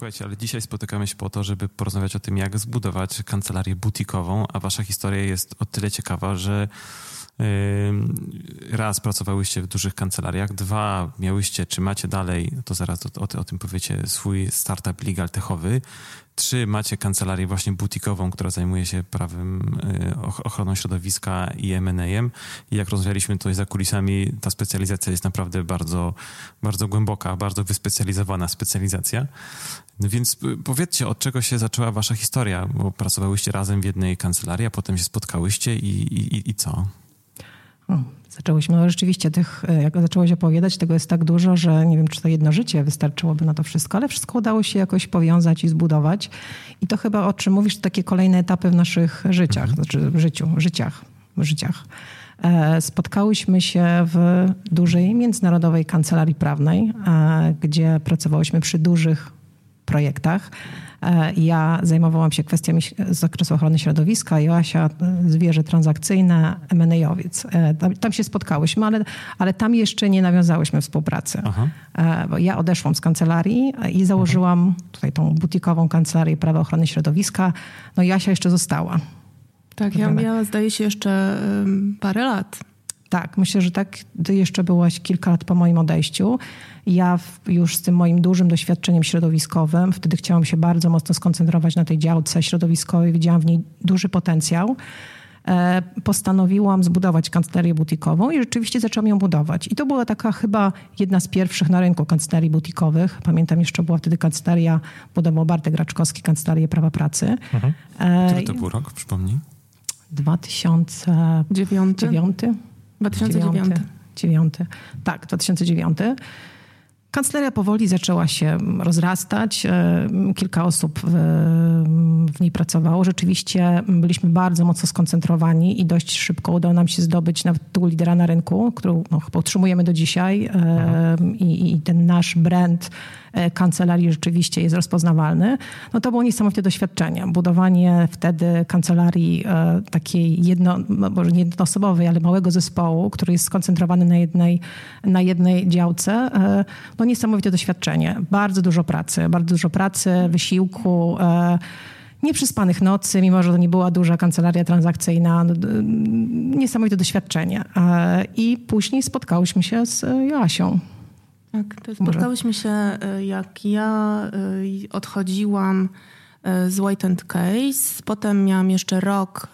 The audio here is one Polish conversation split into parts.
Słuchajcie, ale dzisiaj spotykamy się po to, żeby porozmawiać o tym, jak zbudować kancelarię butikową, a wasza historia jest o tyle ciekawa, że raz pracowałyście w dużych kancelariach, dwa miałyście, czy macie dalej, to zaraz o, o, tym powiecie, swój startup legal techowy, trzy macie kancelarię właśnie butikową, która zajmuje się prawem, y, ochroną środowiska i M&A-em i jak rozmawialiśmy tutaj za kulisami, ta specjalizacja jest naprawdę bardzo, bardzo głęboka, bardzo wyspecjalizowana specjalizacja. No więc y, powiedzcie, od czego się zaczęła wasza historia, bo pracowałyście razem w jednej kancelarii, a potem się spotkałyście i, i, i co? Zaczęłyśmy, no rzeczywiście tych, e, jak zaczęłaś opowiadać, tego jest tak dużo, że nie wiem, czy to jedno życie wystarczyłoby na to wszystko, ale wszystko udało się jakoś powiązać i zbudować. I to chyba, o czym mówisz, to takie kolejne etapy w naszych życiach, mhm. znaczy w życiu, życiach, w życiach. E, spotkałyśmy się w dużej międzynarodowej kancelarii prawnej, e, gdzie pracowałyśmy przy dużych projektach. E, ja zajmowałam się kwestiami z zakresu ochrony środowiska, Joasia e, zwierzę transakcyjne, MNA-owiec. E, tam, tam, się spotkałyśmy, ale, ale tam jeszcze nie nawiązałyśmy współpracy. Aha. Bo ja odeszłam z kancelarii i założyłam Aha. tutaj tą butikową kancelarię prawa ochrony środowiska. No Jasia jeszcze została. Tak, ja miała zdaje się jeszcze parę lat. Tak, myślę, że tak. Ty jeszcze byłaś kilka lat po moim odejściu. Ja już z tym moim dużym doświadczeniem środowiskowym, wtedy chciałam się bardzo mocno skoncentrować na tej działce środowiskowej, widziałam w niej duży potencjał. E, postanowiłam zbudować kancelarię butikową i rzeczywiście zaczęłam ją budować. I to była taka chyba jedna z pierwszych na rynku kancelarii butikowych. Pamiętam jeszcze była wtedy kancelaria, budował Bartek Raczkowski, kancelarię prawa pracy. Mhm. E, Który to był rok, przypomnij? 2009. 2009. 2009. Tak, 2009. Kancelaria powoli zaczęła się rozrastać. E, kilka osób w, w, niej pracowało. Rzeczywiście byliśmy bardzo mocno skoncentrowani i dość szybko udało nam się zdobyć nawet tytuł lidera na rynku, którą no, utrzymujemy do dzisiaj. E, I, I, ten nasz brand kancelarii rzeczywiście jest rozpoznawalny, no to było niesamowite doświadczenie. Budowanie wtedy kancelarii e, takiej jedno, no, może nie jednoosobowej, ale małego zespołu, który jest skoncentrowany na jednej, na jednej działce, e, no niesamowite doświadczenie. Bardzo dużo pracy, bardzo dużo pracy, wysiłku, nieprzyspanych nocy, mimo że to nie była duża kancelaria transakcyjna. No, niesamowite doświadczenie. I później spotkałyśmy się z Joasią. Tak, to spotkałyśmy się, e, jak ja e, odchodziłam e, z White and Case. Potem miałam jeszcze rok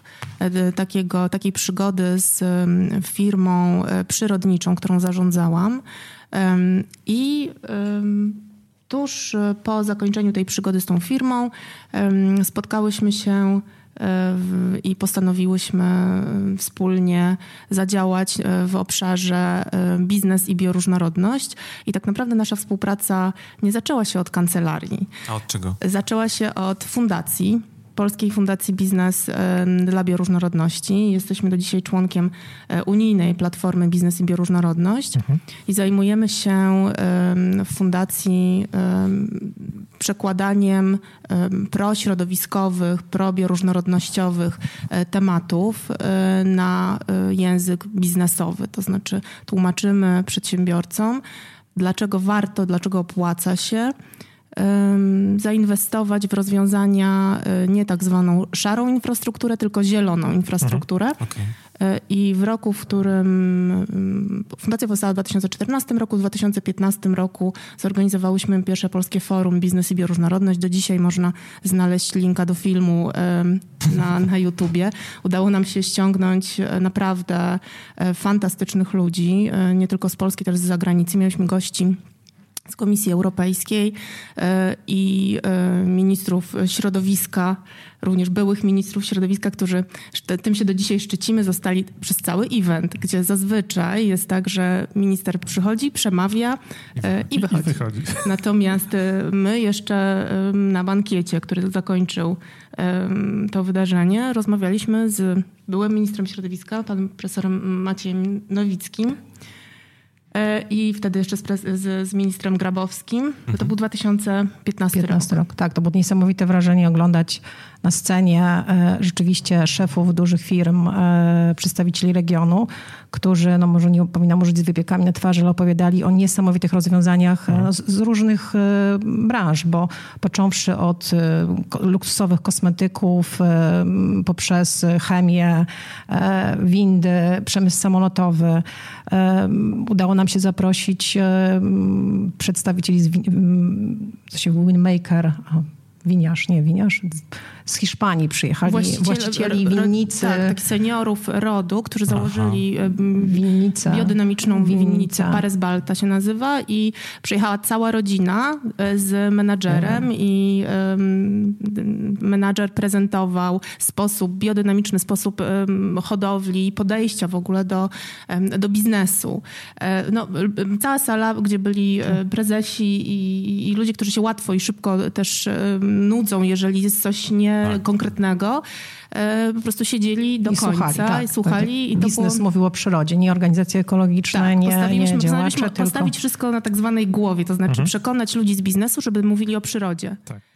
takiego, takiej przygody z firmą przyrodniczą, którą zarządzałam. I tuż po zakończeniu tej przygody z tą firmą spotkałyśmy się i postanowiłyśmy wspólnie zadziałać e, w obszarze e, biznes i bioróżnorodność. I tak naprawdę nasza współpraca nie zaczęła się od kancelarii. A od czego? Zaczęła się od fundacji Polskiej Fundacji Biznes dla Bioróżnorodności. Jesteśmy do dzisiaj członkiem e, unijnej platformy Biznes i Bioróżnorodność mhm. i zajmujemy się w fundacji przekładaniem prośrodowiskowych, probioróżnorodnościowych e, tematów e, na język biznesowy. To znaczy tłumaczymy przedsiębiorcom, dlaczego warto, dlaczego opłaca się zainwestować w rozwiązania e, nie tak zwaną szarą infrastrukturę, tylko zieloną infrastrukturę. Mhm. Okay. E, I w roku, w którym Fundacja powstała w 2014 roku, w 2015 roku zorganizowałyśmy pierwsze polskie forum Biznes i Bioróżnorodność. Do dzisiaj można znaleźć linka do filmu na, na YouTubie. Udało nam się ściągnąć e, naprawdę fantastycznych ludzi, nie tylko z Polski, też z zagranicy. Mieliśmy gości z Komisji Europejskiej e, i e, ministrów środowiska, również byłych ministrów środowiska, którzy tym się do dzisiaj szczycimy, zostali przez cały event, gdzie zazwyczaj jest tak, że minister przychodzi, przemawia e, i wychodzi. I wychodzi. Natomiast my jeszcze na bankiecie, który zakończył to wydarzenie, rozmawialiśmy z byłym ministrem środowiska, panem profesorem Maciejem Nowickim, E, i wtedy jeszcze z, z, z ministrem Grabowskim. Mhm. To był 2015 rok. rok. Tak, to było niesamowite wrażenie oglądać na scenie e, rzeczywiście szefów dużych firm, e, przedstawicieli regionu, którzy, no może nie powinnam użyć z wypiekami na twarzy, ale opowiadali o niesamowitych rozwiązaniach e, z, z różnych branż, bo począwszy od luksusowych kosmetyków, poprzez chemię, windy, przemysł samolotowy, udało nam się zaprosić przedstawicieli z, co się Winmaker, winiarz, nie winiarz, z Hiszpanii przyjechali Właściciel, właścicieli winnicy. Tak, tak, seniorów rodu, którzy założyli winnicę, biodynamiczną winnicę. winnicę. Pares Balta się nazywa i przyjechała cała rodzina e, z menadżerem mhm. i um, menadżer prezentował sposób, biodynamiczny sposób um, hodowli, podejścia w ogóle do, um, do biznesu. E, no, cała sala, gdzie byli e, prezesi i, i ludzie, którzy się łatwo i szybko też nudzą, jeżeli jest coś nie tak. konkretnego. E, po prostu siedzieli do I końca słuchali, tak, i słuchali. Tak, i biznes było... mówił o przyrodzie, nie organizacje ekologiczne, tak, nie, postawiliśmy, nie działacze, tylko... postawić wszystko na tak zwanej głowie, to znaczy mhm. przekonać ludzi z biznesu, żeby mówili o przyrodzie. Tak.